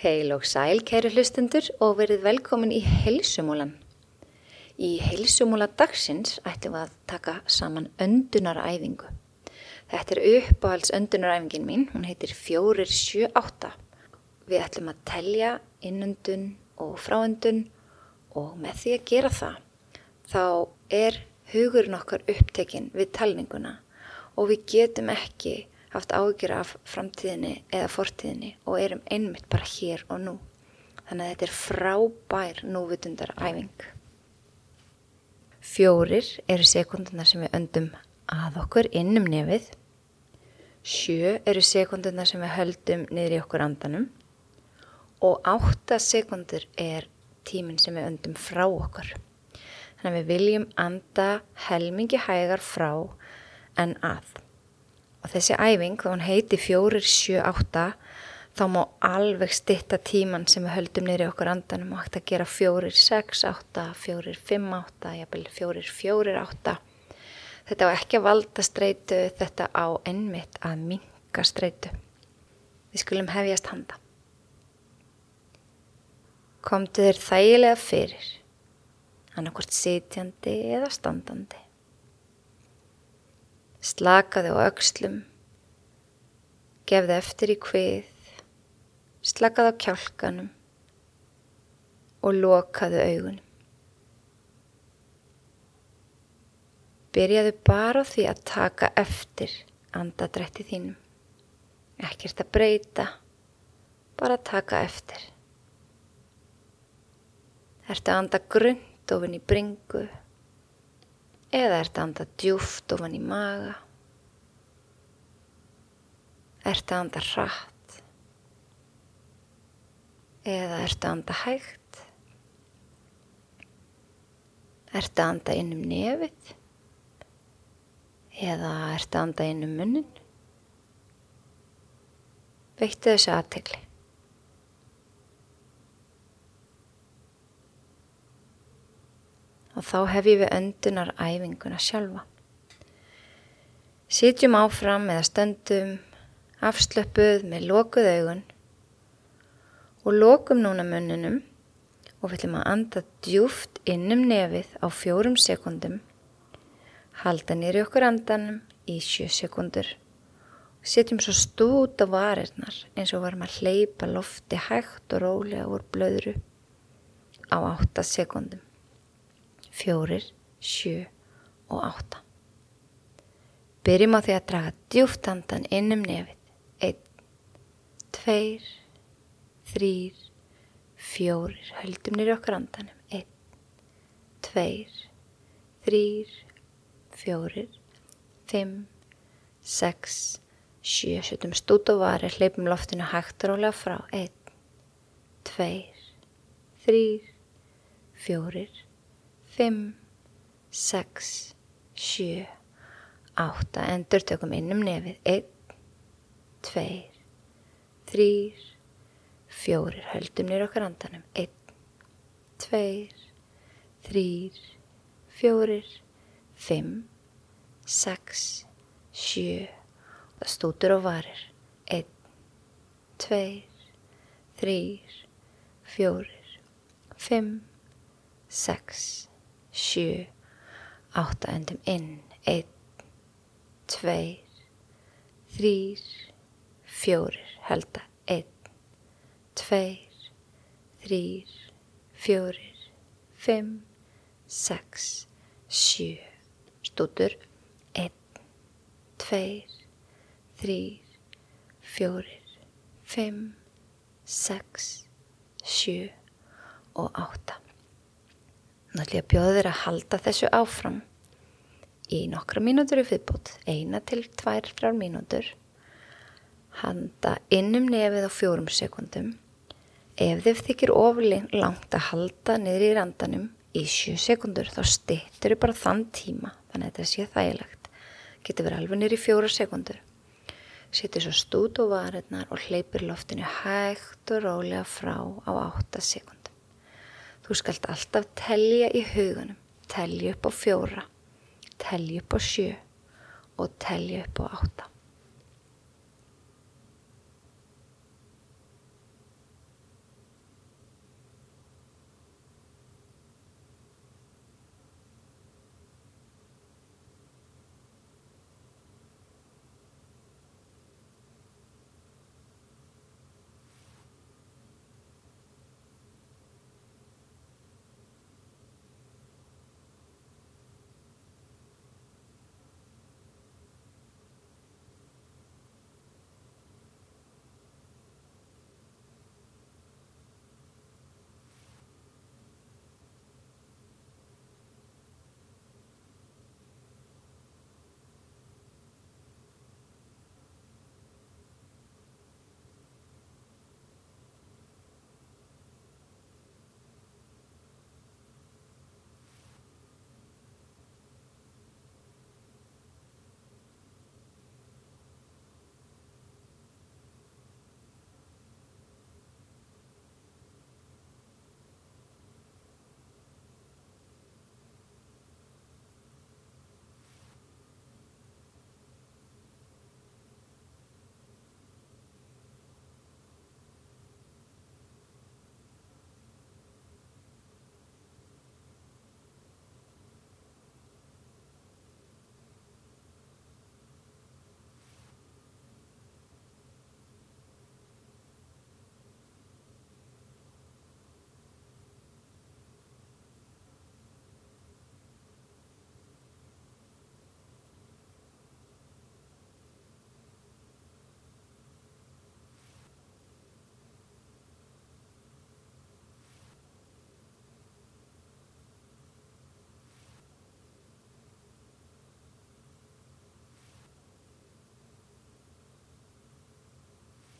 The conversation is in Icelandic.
Heil og sæl, kæri hlustendur og verið velkomin í heilsumúlan. Í heilsumúla dagsins ætlum við að taka saman öndunaræfingu. Þetta er uppáhalds öndunaræfingin mín, hún heitir 478. Við ætlum að telja innöndun og fráöndun og með því að gera það þá er hugurinn okkar upptekinn við talninguna og við getum ekki haft ágjur af framtíðinni eða fortíðinni og erum einmitt bara hér og nú. Þannig að þetta er frábær núvitundar æfing. Fjórir eru sekundunar sem við öndum að okkur innum nefið. Sjö eru sekundunar sem við höldum niður í okkur andanum. Og átta sekundur er tíminn sem við öndum frá okkur. Þannig að við viljum anda helmingi hægar frá en að og þessi æfing, þá hann heiti 478 þá má alveg stitta tíman sem við höldum nýri okkur andanum. Og hægt að gera 468 458, jafnvel 448 þetta á ekki að valda streitu þetta á ennmitt að minka streitu. Við skulum hefjast handa. Komdu þér þægilega fyrir annarkort sitjandi eða standandi Slakaði á aukslum, gefði eftir í hvið, slakaði á kjálkanum og lokaði augunum. Byrjaðu bara á því að taka eftir andadrætti þínum. Ekkert að breyta, bara að taka eftir. Ertu að anda grund ofin í bringu eða ert að anda djúft ofan í maga? Ert að anda hratt? Eða ert að anda hægt? Ert að anda inn um nefið? Eða ert að anda inn um munnin veittu þessu aðtegli og þá hef ég við öndunar æfinguna sjálfa. Sitjum áfram eða stöndum afslöpuð með lokuð augun og lokum núna munnunum og við ætlum að anda djúft innum nefið á fjórum sekundum, halda nýri okkur andanum í sjö sekundur og setjum svo stút á varirnar eins og varum að hleypa lofti hægt og rólega úr blöðru á átta sekundum fjórir, sjö og átta. Byrjum á því að draga djúft andan inn um nefið. Einn, tveir, þrýr, fjórir. Höldum nýri okkar andanum. Einn, tveir, þrýr, fjórir, fimm, sex, sjö. Sjötum stút og varir, hleypum loftinu hægt og rólega frá. Einn, tveir, þrýr, fjórir, 5, 6, 7, 8, endur tökum inn um nefið, 1, 2, 3, 4, höldum nýra okkar andanum, 1, 2, 3, 4, 5, 6, 7, það stútur og varir, 1, 2, 3, 4, 5, 6, sjö, átta endum inn, einn, tveir, þrýr, fjórir, halda, einn, tveir, þrýr, fjórir, fimm, sex, sjö, stútur, einn, tveir, þrýr, fjórir, fimm, sex, sjö og átta. Ætlum ég að halda þessu áfram í nokkra mínútur í viðbútt, eina til tvær frár mínútur. Handa innum nefið á fjórum sekundum. Ef þið þykir oflangt að halda niður í randanum í sjö sekundur þá stittur þið bara þann tíma, þannig að þetta sé þægilegt. Getur verið alveg niður í fjóra sekundur. Sittur svo stút og varirnar og hleypir loftinu hægt og rólega frá á átta sekund. Þú skalt alltaf telja í hugunum, telja upp á fjóra, telja upp á sjö og telja upp á átta.